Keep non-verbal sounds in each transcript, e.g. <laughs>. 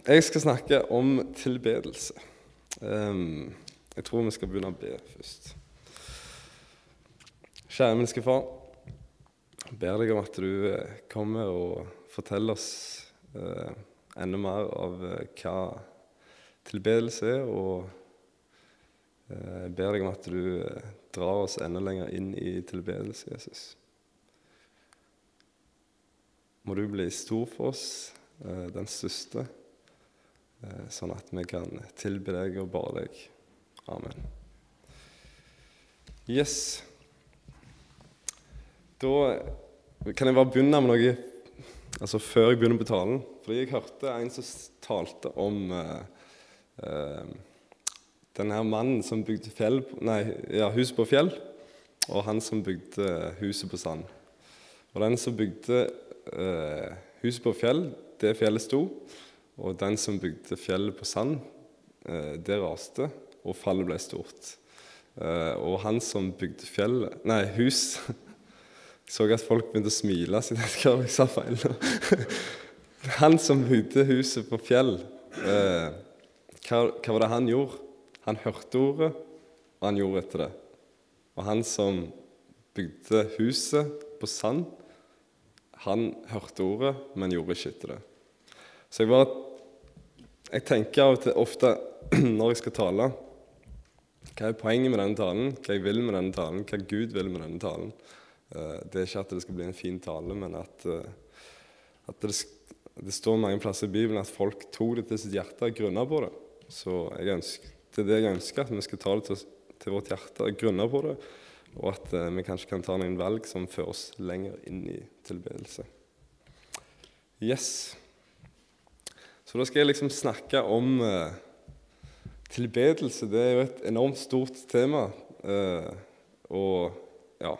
Jeg skal snakke om tilbedelse. Ehm, jeg tror vi skal begynne å be først. Kjære menneskefar. Jeg ber deg om at du eh, kommer og forteller oss eh, enda mer av eh, hva tilbedelse er, og jeg ber deg om at du drar oss enda lenger inn i tilbedelse, Jesus. Må du bli stor for oss, den største, sånn at vi kan tilbe deg og bare deg. Amen. Yes. Da kan jeg bare begynne med noe altså før jeg begynner på talen. Fordi jeg hørte en som talte om uh, uh, den her mannen som bygde fjell, nei, ja, huset på fjell, og han som bygde huset på sand. Og den som bygde uh, huset på fjell, det fjellet sto. Og den som bygde fjellet på sand, eh, det raste, og fallet ble stort. Eh, og han som bygde fjellet Nei, hus <laughs> så at folk begynte å smile, så jeg ikke jeg sa feil. <laughs> Han som bygde huset på fjell, eh, hva, hva, var det han gjorde? Han hørte ordet, og han gjorde etter det. Og han som bygde huset på sand, han hørte ordet, men gjorde ikke etter det. Så jeg bare Jeg tenker av og til ofte <clears throat> når jeg skal tale Hva er poenget med denne talen? Hva jeg vil med denne talen? Hva Gud vil med denne talen? Eh, det er ikke at det skal bli en fin tale, men at, eh, at det, det, står mange plasser i Bibelen at folk tok det til sitt hjerte og grunna på det. Så ønsker, det er det jeg ønsker, at vi skal ta det til, til vårt hjerte og grunne på det. Og at uh, vi kanskje kan ta noen valg som fører oss lenger inn i tilbedelse. Yes. Så da skal jeg liksom snakke om uh, tilbedelse. Det er jo et enormt stort tema. Uh, og ja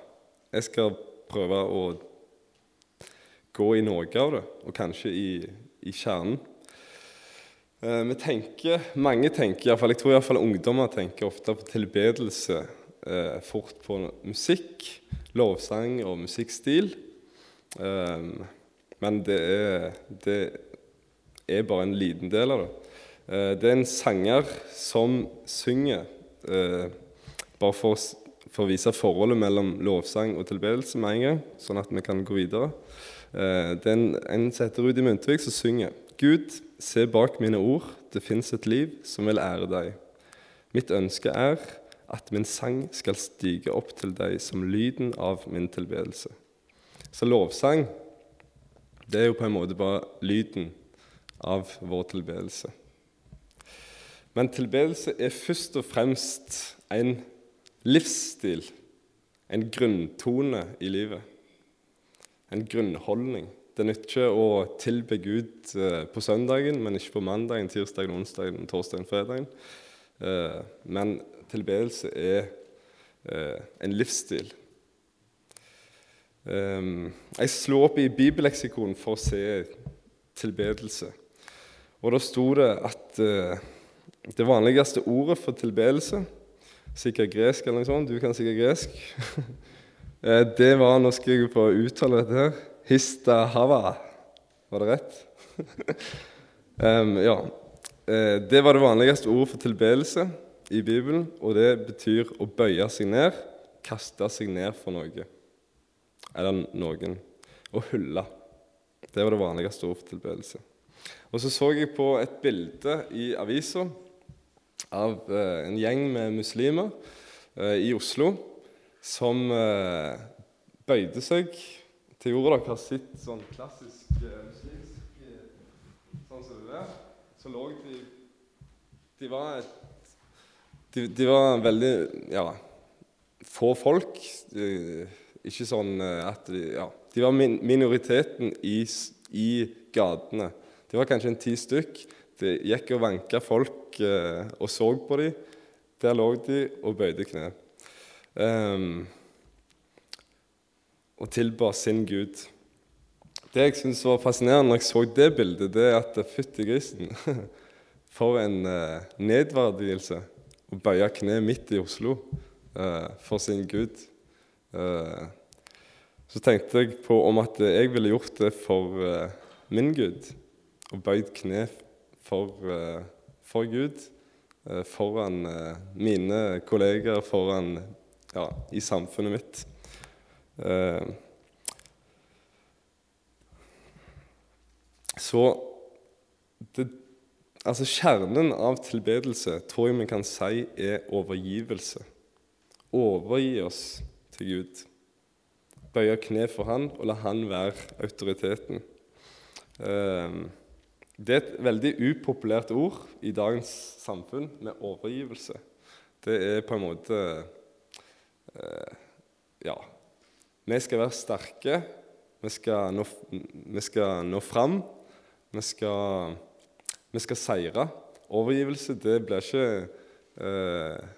jeg skal prøve å gå i noe av det, og kanskje i, i kjernen. Eh, vi tenker, Mange tenker, i hvert fall, jeg tror iallfall ungdommer tenker ofte på tilbedelse eh, fort på musikk, lovsang og musikkstil. Eh, men det er, det er, bare en liten del av det. Eh, det er en sanger som synger eh, bare for for å vise forholdet mellom lovsang og tilbedelse med en gang, sånn at vi kan gå videre. Eh, det er en som heter Rudi Muntvik, som synger Gud, se bak mine ord, det fins et liv som vil ære deg. Mitt ønske er at min sang skal stige opp til deg som lyden av min tilbedelse. Så lovsang, det er jo på en måte bare lyden av vår tilbedelse. Men tilbedelse er først og fremst en livsstil, en grunntone i livet. En grunnholdning. Det nytter ikke å tilbe Gud eh, på søndagen, men ikke på mandagen, tirsdagen, onsdagen, torsdagen, fredagen. Eh, men tilbedelse er eh, en livsstil. Jeg slo opp i bibelleksikon for å se tilbedelse. Og da sto det at det vanligste ordet for tilbedelse Sikkert gresk eller noe sånt. Du kan sikkert gresk. <laughs> Eh, det var Nå skal jeg få uttale dette her. Hista hava. Var det rett? <laughs> um, ja. Eh, det var det vanligste ordet for tilbedelse i Bibelen, og det betyr å bøye seg ned, kaste seg ned for noe eller noen. Å hylle. Det var det vanligste ordet for tilbedelse. Og så så jeg på et bilde i avisa av eh, en gjeng med muslimer eh, i Oslo som eh, bøyde seg til jorda. Dere har sett sånn klassisk muslimsk sånn som det er. Så lå de De var et de, de, var veldig ja, få folk. De, ikke sånn at de Ja, de var min, minoriteten i, i gatene. De var kanskje en ti stykk. Det gikk og vanka folk eh, og så på dem. Der lå de og bøyde kne. Um, og tilba sin Gud. Det jeg syns var fascinerende når jeg så det bildet, det er at fytti grisen <laughs> For en eh, nedverdigelse å bøye kne midt i Oslo eh, for sin Gud. Uh, så tenkte jeg på om at jeg ville gjort det for min Gud, og bøyd kne for, eh, for Gud, eh, foran eh, mine kolleger, foran ja, i samfunnet mitt. Så det, altså Kjernen av tilbedelse tror jeg vi kan si er overgivelse. Overgi oss til Gud. Bøye kne for Han og la Han være autoriteten. Eh, det er et veldig upopulært ord i dagens samfunn med overgivelse. Det er på en måte eh, Ja. Vi skal være sterke. Vi skal nå, vi skal nå fram. Vi skal, vi skal seire. Overgivelse det blir ikke eh,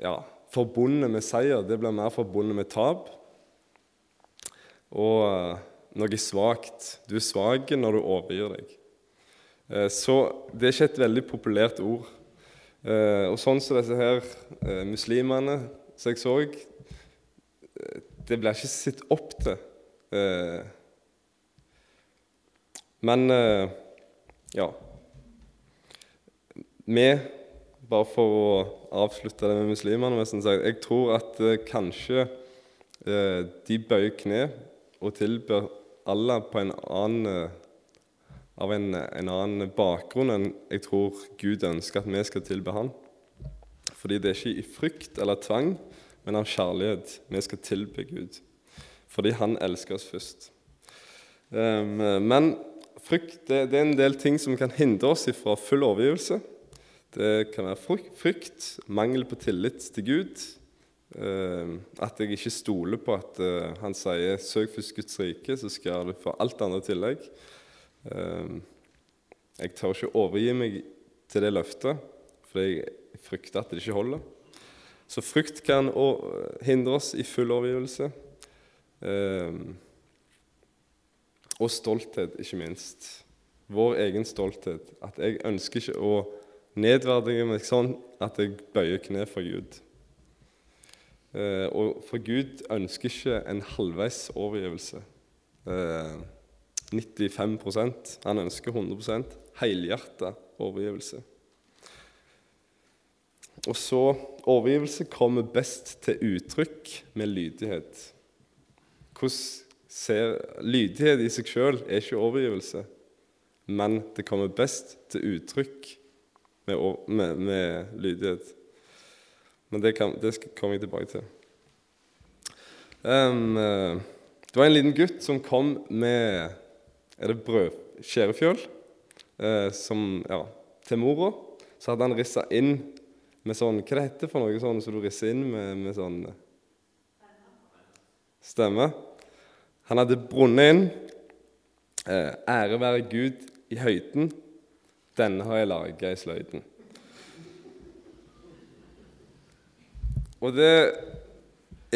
ja, forbundet med seier. Det blir mer forbundet med tap. Og eh, noe svakt. Du er svak når du overgir deg. Eh, så det er ikke et veldig populært ord. Eh, og sånn som disse her eh, muslimene som jeg så, det blir ikke sett opp til. Men ja Vi, bare for å avslutte det med muslimene Jeg tror at kanskje de bøyer kne og tilber Allah på en annen av en, en, annen bakgrunn enn jeg tror Gud ønsker at vi skal tilbe Han. Fordi det er ikke i frykt eller tvang, men av kjærlighet vi skal tilbe Gud. Fordi Han elsker oss først. Um, men frykt det, det, er en del ting som kan hindre oss fra full overgivelse. Det kan være frykt, mangel på tillit til Gud. Uh, at jeg ikke stoler på at uh, han sier 'søk først Guds rike', så skal du få alt andre tillegg. Ehm, jeg tør ikke overgi meg til det løftet, for jeg frykter at det ikke holder. Så frykt kan hindre oss i full overgivelse. Ehm, og stolthet, ikke minst. Vår egen stolthet. At jeg ønsker ikke å nedverdige meg sånn at jeg bøyer kne for Gud. Ehm, og for Gud ønsker ikke en halvveis overgivelse. 95% Han ønsker 100% helhjerta overgivelse. Og så Overgivelse kommer best til uttrykk med lydighet. Ser Lydighet i seg sjøl er ikke overgivelse, men det kommer best til uttrykk med, med, med lydighet. Men det, kan, det kommer jeg tilbake til. Um, det var en liten gutt som kom med er det brød, skjærefjøl eh, som, ja, til mora. Så hadde han rissa inn med sånn Hva det heter for noe sånn som du risser inn med, med sånn Stemme. Han hadde brunnet inn. Eh, ære være Gud i høyden. Denne har jeg laga i sløyden. Og det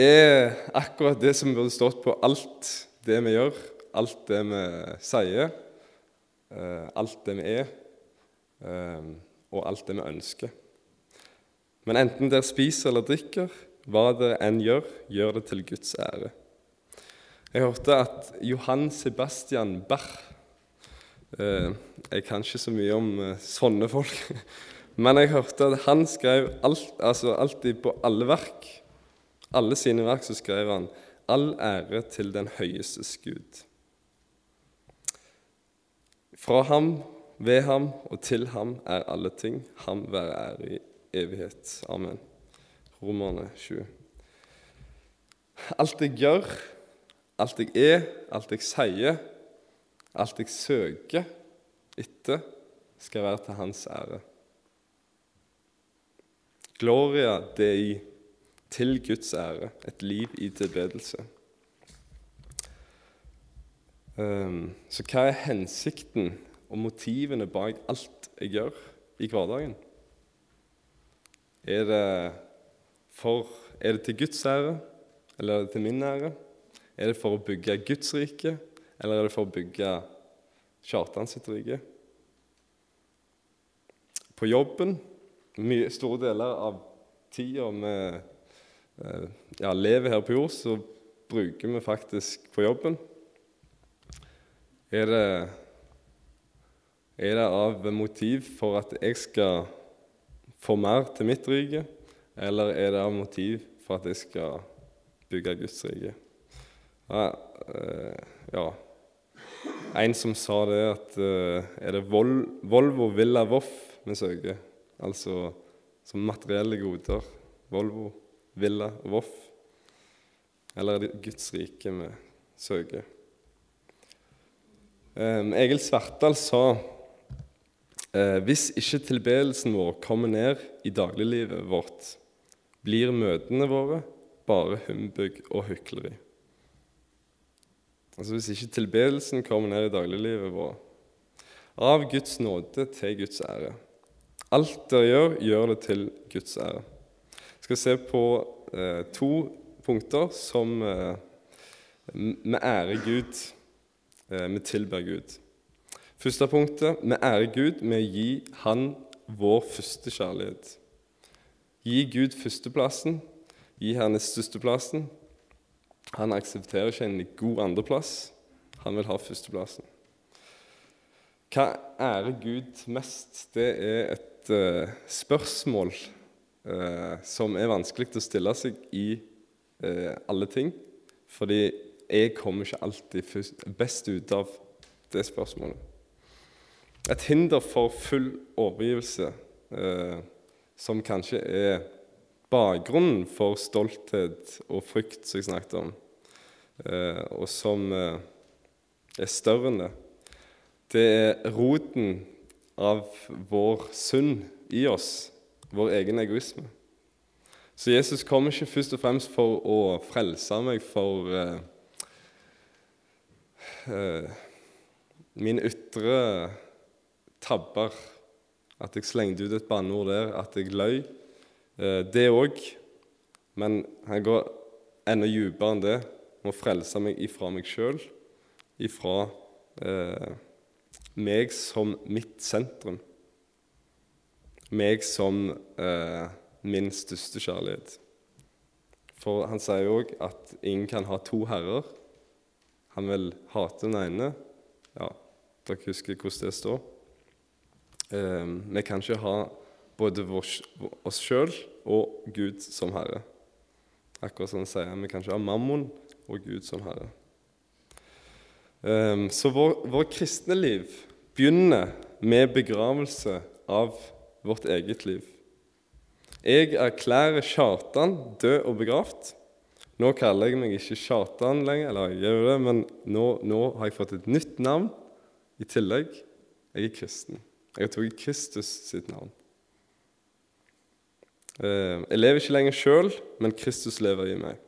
er akkurat det som burde stått på alt det vi gjør alt det vi sier, eh, alt det vi er, eh, og alt det vi ønsker. Men enten dere spiser eller drikker, hva dere enn gjør, gjør det til Guds ære. Jeg hørte at Johan Sebastian Bach eh, Jeg kan ikke så mye om sånne folk. <laughs> Men jeg hørte at han skrev alt, altså alltid på alle verk. Alle sine verk så skrev han 'All ære til den høyestes Gud'. Fra ham, ved ham og til ham er alle ting. Ham være ære i evighet. Amen. Romerne 20. Alt jeg gjør, alt jeg er, alt jeg sier, alt jeg søker etter, skal være til Hans ære. Gloria dei, til Guds ære, et liv i tilbedelse. Ehm, så hva er hensikten og motivene bak alt jeg gjør i hverdagen? Er det, for, er det til Guds ære, eller er det til min ære? Er det for å bygge Guds rike, eller er det for å bygge Kjartan sitt rike? På jobben, mye, store deler av tida vi eh, ja, lever her på jord, så bruker vi faktisk på jobben er det Er det av motiv for at jeg skal få mer til mitt rike, eller er det av motiv for at jeg skal bygge Guds rike? Ja, eh, ja. En som sa det, at eh, er det Vol Volvo Villa Voff vi søker? Altså som materielle goder. Volvo, Villa Voff. Eller er det Guds rike vi søker? Um, Egil Svartdal sa eh, hvis ikke tilbedelsen vår kommer ned i dagliglivet vårt, blir møtene våre bare humbug og hykleri. Altså Hvis ikke tilbedelsen kommer ned i dagliglivet vårt, av Guds nåde til Guds ære. Alt dere gjør, gjør det til Guds ære. Jeg skal se på eh, to punkter som eh, vi ærer Gud, vi tilber Gud. Første punktet vi ærer Gud med å gi Han vår første kjærlighet. Gi Gud førsteplassen, gi Han størsteplassen, han aksepterer ikke en god andreplass. Han vil ha førsteplassen. Hva ærer Gud mest? Det er et uh, spørsmål uh, som er vanskelig å stille seg i uh, alle ting. Fordi jeg kommer ikke alltid best ut av det spørsmålet. Et hinder for full overgivelse, som kanskje er bakgrunnen for stolthet og frykt som jeg snakket om, eh, og som eh, er større enn det, det er roten av vår synd i oss, vår egen egoisme. Så Jesus kommer ikke først og fremst for å frelse meg for eh, eh, min ytre tabber. At jeg slengte ut et banneord der, at jeg løy. Eh, det òg. Men han går enda dypere enn det. Må frelse meg ifra meg sjøl, ifra eh, meg som mitt sentrum. Meg som eh, min største kjærlighet. For han sier òg at ingen kan ha to herrer. Han vil hate den ene. Ja, dere husker hvordan det står. Eh, vi kan ikke ha både oss sjøl og Gud som Herre. Akkurat som han sier vi kan ikke ha mammon og Gud som Herre. Um, så vår, vår, kristne liv begynner med begravelse av vårt eget liv. Jeg erklærer Kjartan død og begravd. Nå kaller jeg meg ikke Kjartan lenger, eller jeg gjør det, men nå, nå har jeg fått et nytt navn i tillegg. Jeg er kristen. Jeg har tatt Kristus sitt navn. Eh, jeg lever ikke lenger sjøl, men Kristus lever i meg.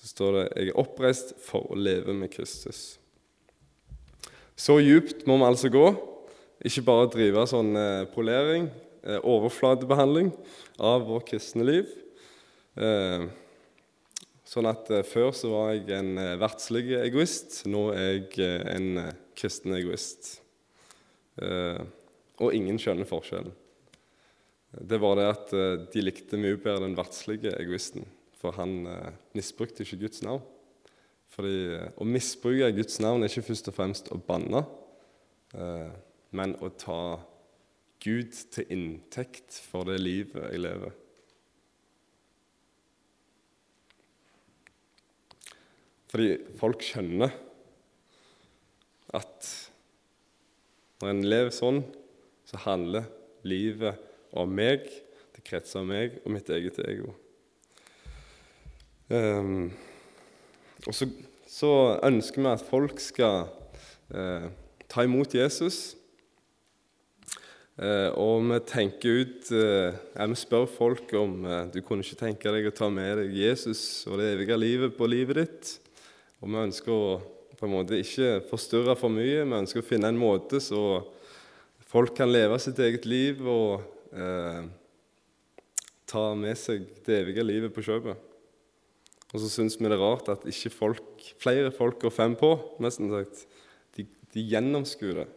Så står det jeg er oppreist for å leve med Kristus. Så djupt må vi altså gå. Ikke bare drive sånn eh, polering, eh, overflatebehandling av vårt kristne liv. Sånn at Før så var jeg en verdslig egoist. Nå er jeg en kristen egoist. Og ingen skjønner forskjellen det var det at eh, de likte mye bedre den verdslige egoisten. For han eh, misbrukte ikke Guds navn. Fordi eh, Å misbruke Guds navn er ikke først og fremst å banne, men å ta Gud til inntekt for det livet jeg lever. Fordi folk skjønner at når en lever sånn, så handler livet om meg. Det kretser om meg og mitt eget ego. Um, og så, så, ønsker vi at folk skal uh, ta imot Jesus. Uh, og vi tenker ut uh, ja, Vi spør folk om du kunne ikke tenke deg å ta med deg Jesus og det evige livet på livet ditt. Og vi ønsker å på en måte ikke forstyrre for mye. Vi ønsker å finne en måte så folk kan leve sitt eget liv og eh, ta med seg det evige livet på kjøpet. Og så syns vi det er rart at ikke folk, flere folk går fem på. nesten sagt. De, de gjennomskuer det.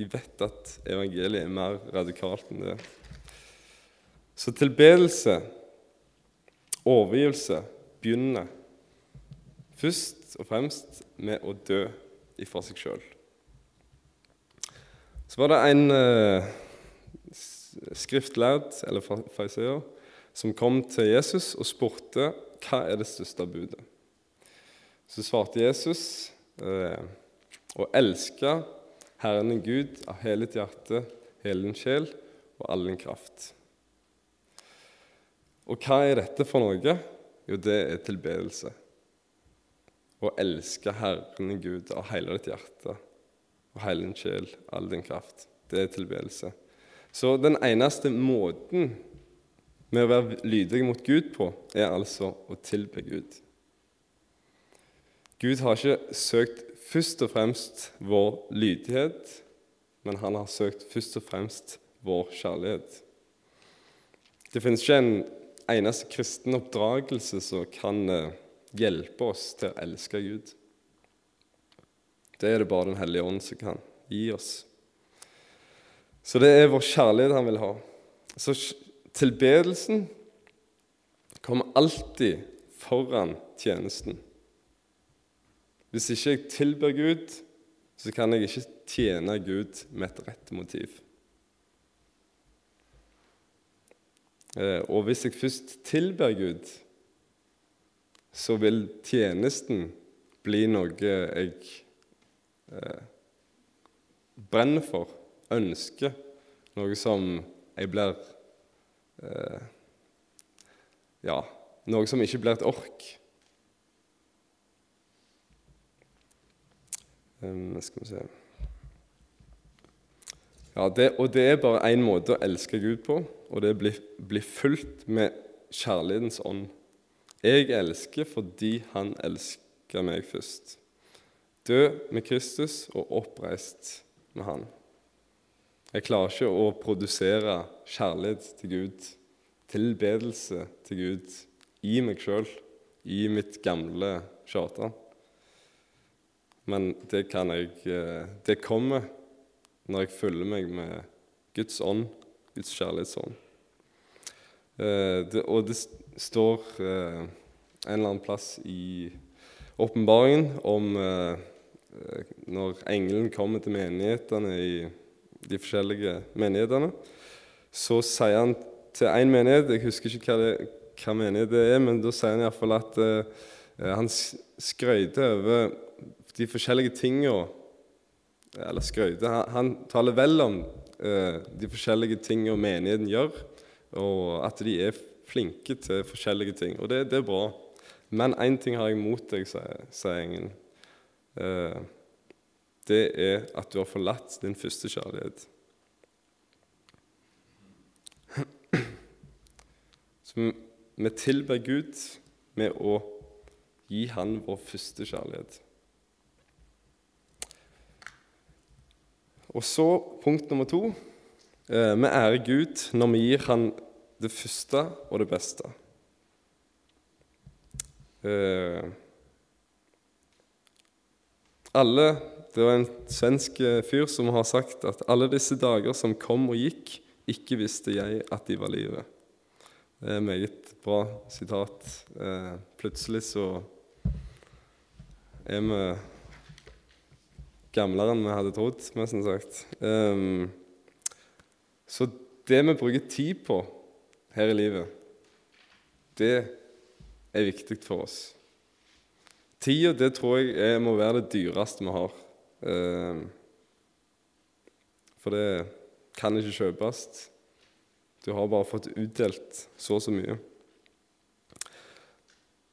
De vet at evangeliet er mer radikalt enn det. Så tilbedelse, overgivelse, begynner først og fremst med å dø ifra seg sjøl. Så var det en eh, skriftlærd, eller fariseer, som kom til Jesus og spurte hva er det største budet. Så svarte Jesus eh, å elske Herren din Gud av hele ditt hjerte, hele din sjel og all din kraft. Og hva er dette for noe? Jo, det er tilbedelse. Å elske Herren Gud av hele ditt hjerte og hele din sjel, all din kraft. Det er tilbedelse. Så den eneste måten med å være lydig mot Gud på, er altså å tilbe Gud. Gud har ikke søkt først og fremst vår lydighet, men han har søkt først og fremst vår kjærlighet. Det finnes ikke en eneste kristen oppdragelse som kan eh, hjelpe oss til å elske Gud. Det er det bare Den hellige ånd som kan gi oss. Så det er vår kjærlighet han vil ha. Så tilbedelsen kommer alltid foran tjenesten. Hvis ikke jeg tilber Gud, så kan jeg ikke tjene Gud med et rett motiv. Eh, og hvis jeg først tilber Gud, så vil tjenesten bli noe jeg eh, brenner for, ønsker, noe som jeg blir eh, Ja, noe som ikke blir et ork. Um, skal vi se ja, det, Og det er bare én måte å elske Gud på, og det er å bli, bli fulgt med kjærlighetens ånd. Jeg elsker fordi Han elsker meg først. Død med Kristus og oppreist med Han. Jeg klarer ikke å produsere kjærlighet til Gud, tilbedelse til Gud, i meg sjøl, i mitt gamle charter. Men det kan jeg eh, Det kommer når jeg følger meg med Guds ånd, Guds kjærlighetsånd. Eh, det, og det står eh, en eller annen plass i åpenbaringen om når engelen kommer til menighetene i de forskjellige menighetene, så sier han til én menighet Jeg husker ikke hva, det, hva menighet det er, men da sier han iallfall at uh, han skrøyter over de forskjellige tingene Eller skrøyter han, han, taler vel om uh, de forskjellige tingene menigheten gjør, og at de er flinke til forskjellige ting. Og det, det er bra. Men én ting har jeg mot deg, sier, Engen. Uh, det er at du har forlatt din første kjærlighet. Så vi tilber Gud med å gi Han vår første kjærlighet. Og så punkt nummer to. Eh, vi ærer Gud når vi gir Han det første og det beste. Eh, alle, Det var en svensk eh, fyr som har sagt at alle disse dager som kom og gikk, ikke visste jeg at de var livet. Det er et meget bra sitat. plutselig så er vi gamlere enn vi hadde trodd, mest sagt. Så det vi bruker tid på her i livet, det er viktig for oss. Tida det tror jeg er, må være det dyreste vi har. Um, for det kan ikke kjøpes. Du har bare fått utdelt så og så mye.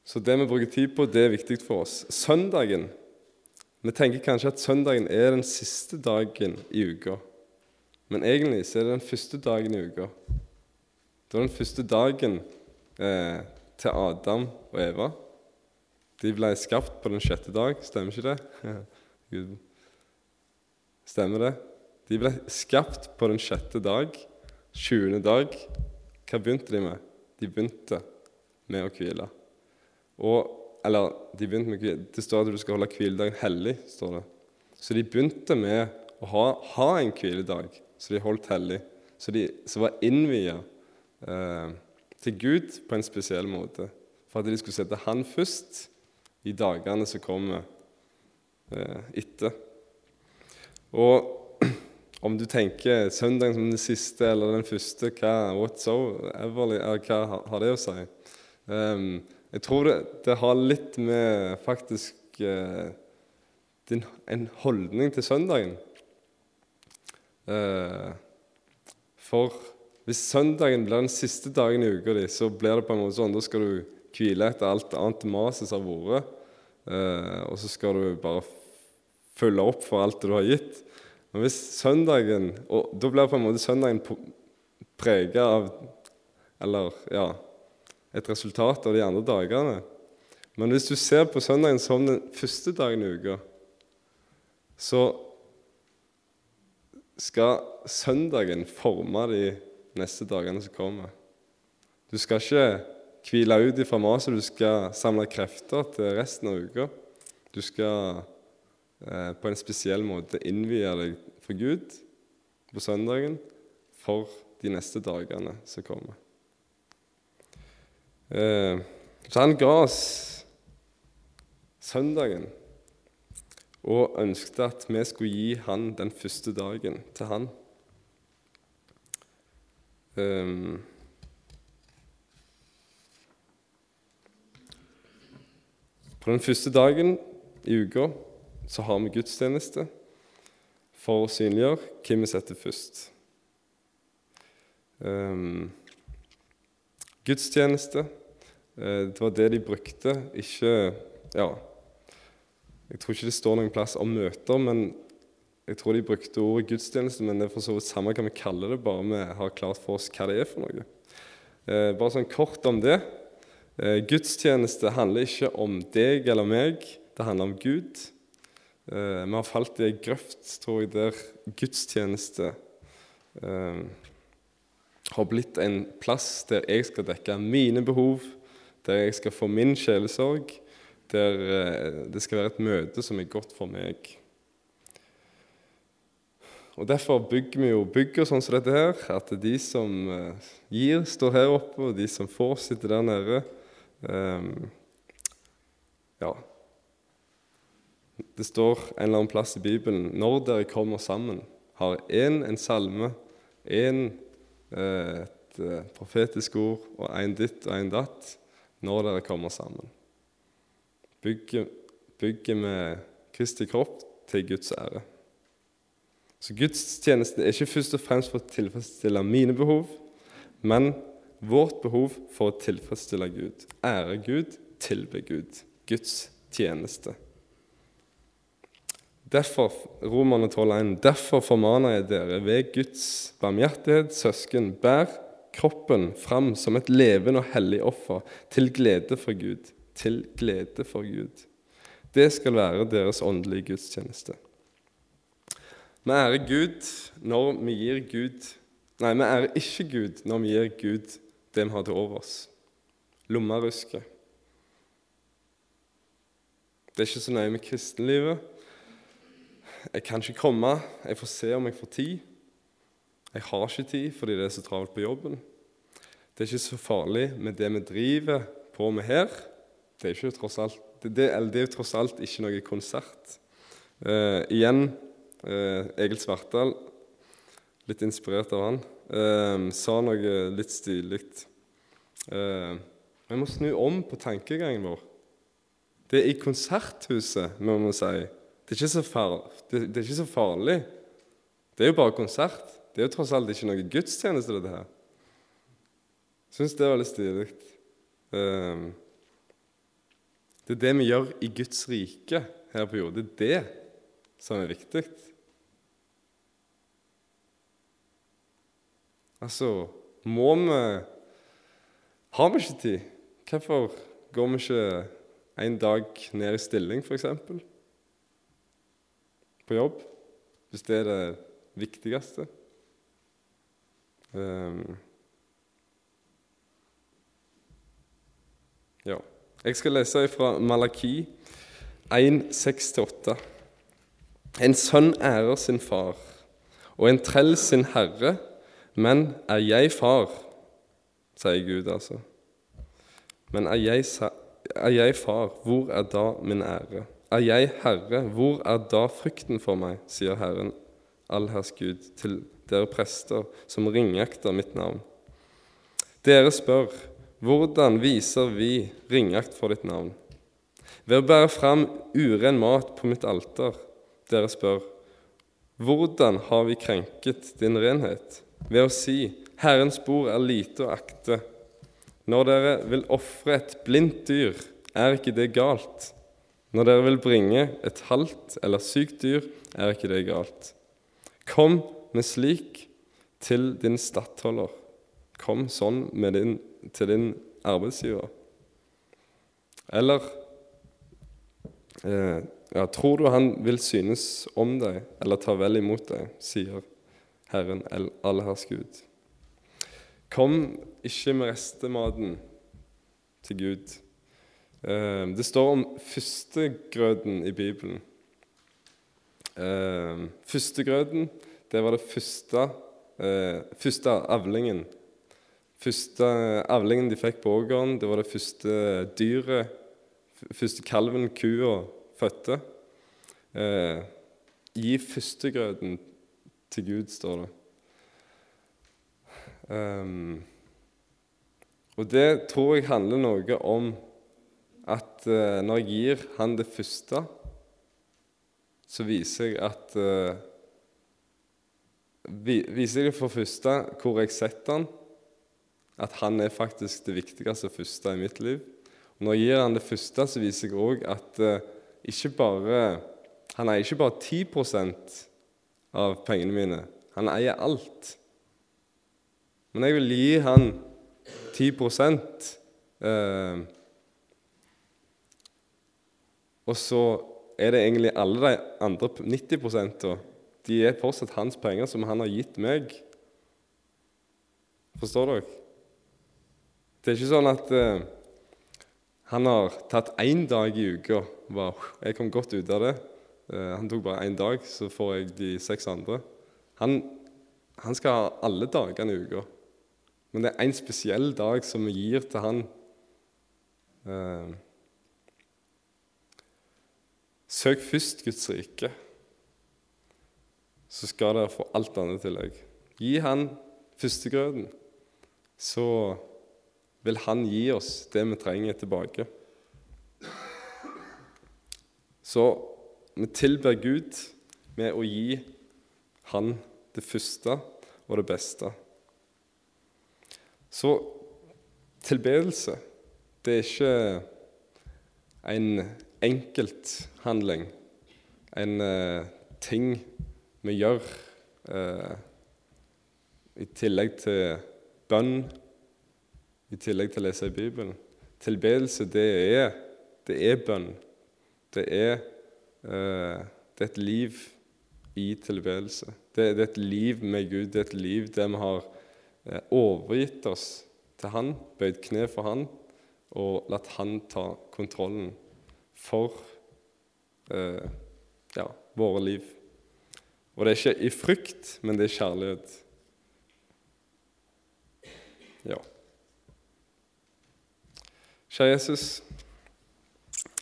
Så det vi bruker tid på, det er viktig for oss. Søndagen vi tenker kanskje at søndagen er den siste dagen i uka. Men egentlig så er det den første dagen i uka. Det var den første dagen eh, til Adam og Eva. De ble skapt på den sjette dag, stemmer ikke det? <laughs> Gud. Stemmer det? De ble skapt på den sjette dag, 20. dag. Hva begynte de med? De begynte med å hvile. Og eller de begynte med, hvile. Det står at du skal holde hviledagen hellig. står det. Så de begynte med å ha, ha en hviledag så de holdt hellig. Så de som var innvia eh, til Gud på en spesiell måte. For at de skulle sette Han først i dagene som kommer eh, etter. Og, <clears throat> om du tenker søndagen som den siste eller den første, hva, whatsoever, hva har det å si? Um, jeg tror det, det, har litt med faktisk uh, din, en holdning til søndagen. Uh, for hvis søndagen blir den siste dagen i uka di, så blir det på en måte sånn, da skal du hvile etter alt annet maset som har vært, uh, og så skal du bare følge opp for alt du har gitt. Men hvis søndagen Og da blir på en måte søndagen prega av Eller ja et resultat av de andre dagene. Men hvis du ser på søndagen som den første dagen i uka, så skal søndagen forme de neste dagene som kommer. Du skal ikke hvile ut ifra maset, du skal samle krefter til resten av uka. Du skal Eh, på en spesiell måte innvie deg for Gud på søndagen for de neste dagene som kommer. Eh, så han ga oss søndagen og ønsket at vi skulle gi han den første dagen til han. Um, på den første dagen i uka så har vi gudstjeneste for å synliggjøre hvem vi setter først. Um, gudstjeneste, uh, det var det de brukte, ikke Ja, jeg tror ikke det står noen plass om møter, men jeg tror de brukte ordet gudstjeneste, men det er for så vidt samme hva vi kaller det, bare vi har klart for oss hva det er for noe. Eh, bare sånn kort om det. Eh, gudstjeneste handler ikke om deg eller meg, det handler om Gud. Eh, vi har falt i ei grøft, tror jeg, der gudstjeneste eh, har blitt en plass der jeg skal dekke mine behov, der jeg skal få min sjelesorg, der eh, det skal være et møte som er godt for meg. Og Derfor bygger vi jo bygger sånn som dette her, at de som eh, gir, står her oppe, og de som får, sitter der nede. Um, ja, det står en eller annen plass i Bibelen når dere kommer sammen, har én en salme, én eh, et profetisk ord og én ditt og én datt når dere kommer sammen. Bygger, bygger med Kristi kropp til Guds ære. Så gudstjenesten er ikke først og fremst for å tilfredsstille mine behov, men vårt behov for å tilfredsstille Gud. Ære Gud, tilbe Gud. Guds tjeneste. Derfor Romerne 12,1.: Derfor formaner jeg dere ved Guds barmhjertighet, søsken, bær kroppen fram som et levende og hellig offer, til glede for Gud. Til glede for Gud. Det skal være deres åndelige gudstjeneste. Vi ærer Gud når vi gir Gud Nei, vi ærer ikke Gud når vi gir Gud det vi har til overs. Lommerusket. Det er ikke så nøye med kristenlivet jeg kan ikke komme. Jeg får se om jeg får tid. Jeg har ikke tid fordi det er så travelt på jobben. Det er ikke så farlig med det vi driver på med her. Det er, ikke tross alt, det, det, det er tross alt ikke noe konsert. Uh, igjen uh, Egil Svartdal, litt inspirert av han, uh, sa noe litt stilig. vi må snu om på tankegangen vår. Det er i konserthuset vi må si det er, det, det er, ikke så farlig. Det er jo bare konsert. Det er jo tross alt ikke noe gudstjeneste, dette her. Syns det var litt stilig. Um, det er det vi gjør i Guds rike her på jord. Det er det som er viktig. Altså, må vi Har vi ikke tid? Hvorfor går vi ikke en dag ned i stilling, f.eks.? på jobb, hvis det er det viktigste. Um, ja. Jeg skal lese fra Malaki 1,6-8. En sønn ærer sin far, og en trell sin herre. Men er jeg far, sier Gud altså. Men er jeg, er jeg far, hvor er da min ære? Er jeg herre, hvor er da frykten for meg, sier Herren. allherrs Gud, til dere prester som ringakter mitt navn. Dere spør, hvordan viser vi ringakt for ditt navn? Ved å bære fram uren mat på mitt alter. Dere spør, hvordan har vi krenket din renhet? Ved å si, Herrens bord er lite å akte. Når dere vil ofre et blindt dyr, er ikke det galt. Når dere vil bringe et halvt eller sykt dyr, er ikke det galt. Kom med slik til din stattholder. Kom sånn med din, til din arbeidsgiver. Eller eh, ja, tror du han vil synes om deg eller ta vel imot deg, sier Herren allherrs Gud. Kom ikke med restematen til Gud. Eh, det står om førstegrøten i Bibelen. Eh, førstegrøten, det var det første, eh, første avlingen. Første avlingen de fikk på åkeren, det var det første dyret, første kalven kua fødte. Gi førstegrøten til Gud, står det. Og det tror jeg handler noe om at uh, når jeg gir han det første, så viser jeg at uh, Viser jeg for første hvor jeg setter han, at han er faktisk det viktigste første i mitt liv. Og når jeg gir han det første, så viser jeg òg at uh, ikke bare, han eier ikke bare 10% av pengene mine. Han eier alt. Men jeg vil gi han 10 eh, og så er det egentlig alle de andre 90 da. de er fortsatt hans penger som han har gitt meg. Forstår dere? Det er ikke sånn at uh, han har tatt én dag i uka. Wow, jeg kom godt ut av det. Uh, han tok bare én dag, så får jeg de seks andre. Han, han skal ha alle dagene i uka. Men det er én spesiell dag som vi gir til han. Uh, Søk først Guds rike, så skal dere få alt annet tillegg. Gi Han førstegrøten, så vil Han gi oss det vi trenger tilbake. Så vi tilber Gud med å gi Han det første og det beste. Så tilbedelse, det er ikke en enkelthandling, en uh, ting vi gjør uh, i tillegg til bønn, i tillegg til å lese i Bibelen. Tilbedelse, det er, det er bønn. Det er, eh, det er, et liv i tilbedelse. Det, det, er et liv med Gud. Det er et liv der vi har overgitt oss til Han, bøyd kne for Han og latt Han ta kontrollen for eh, ja, våre liv. Og det er ikke i frykt, men det er kjærlighet. Ja. Kjære Jesus,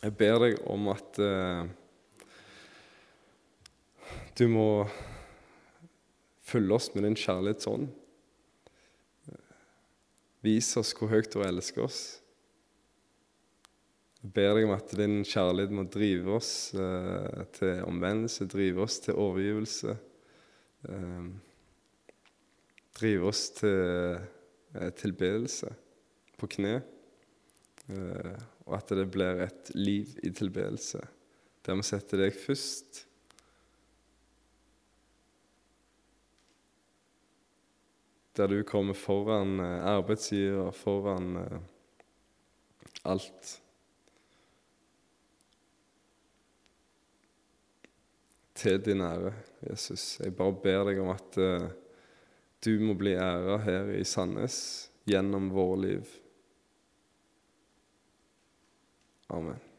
jeg ber deg om at eh, du må fylle oss med din kjærlighetsånd. Vis oss hvor høyt du elsker oss. Jeg ber deg om at din kjærlighet må drive oss eh, til omvendelse, drive oss til overgivelse. Eh, drive oss til eh, tilbedelse på kne. Eh, og at det blir et liv i tilbedelse, der vi setter deg først. Der du kommer foran eh, arbeidsgiver, foran eh, alt. til din ære, Jesus. Jeg bare ber deg om at du må bli æra her i Sandnes gjennom våre liv. Amen.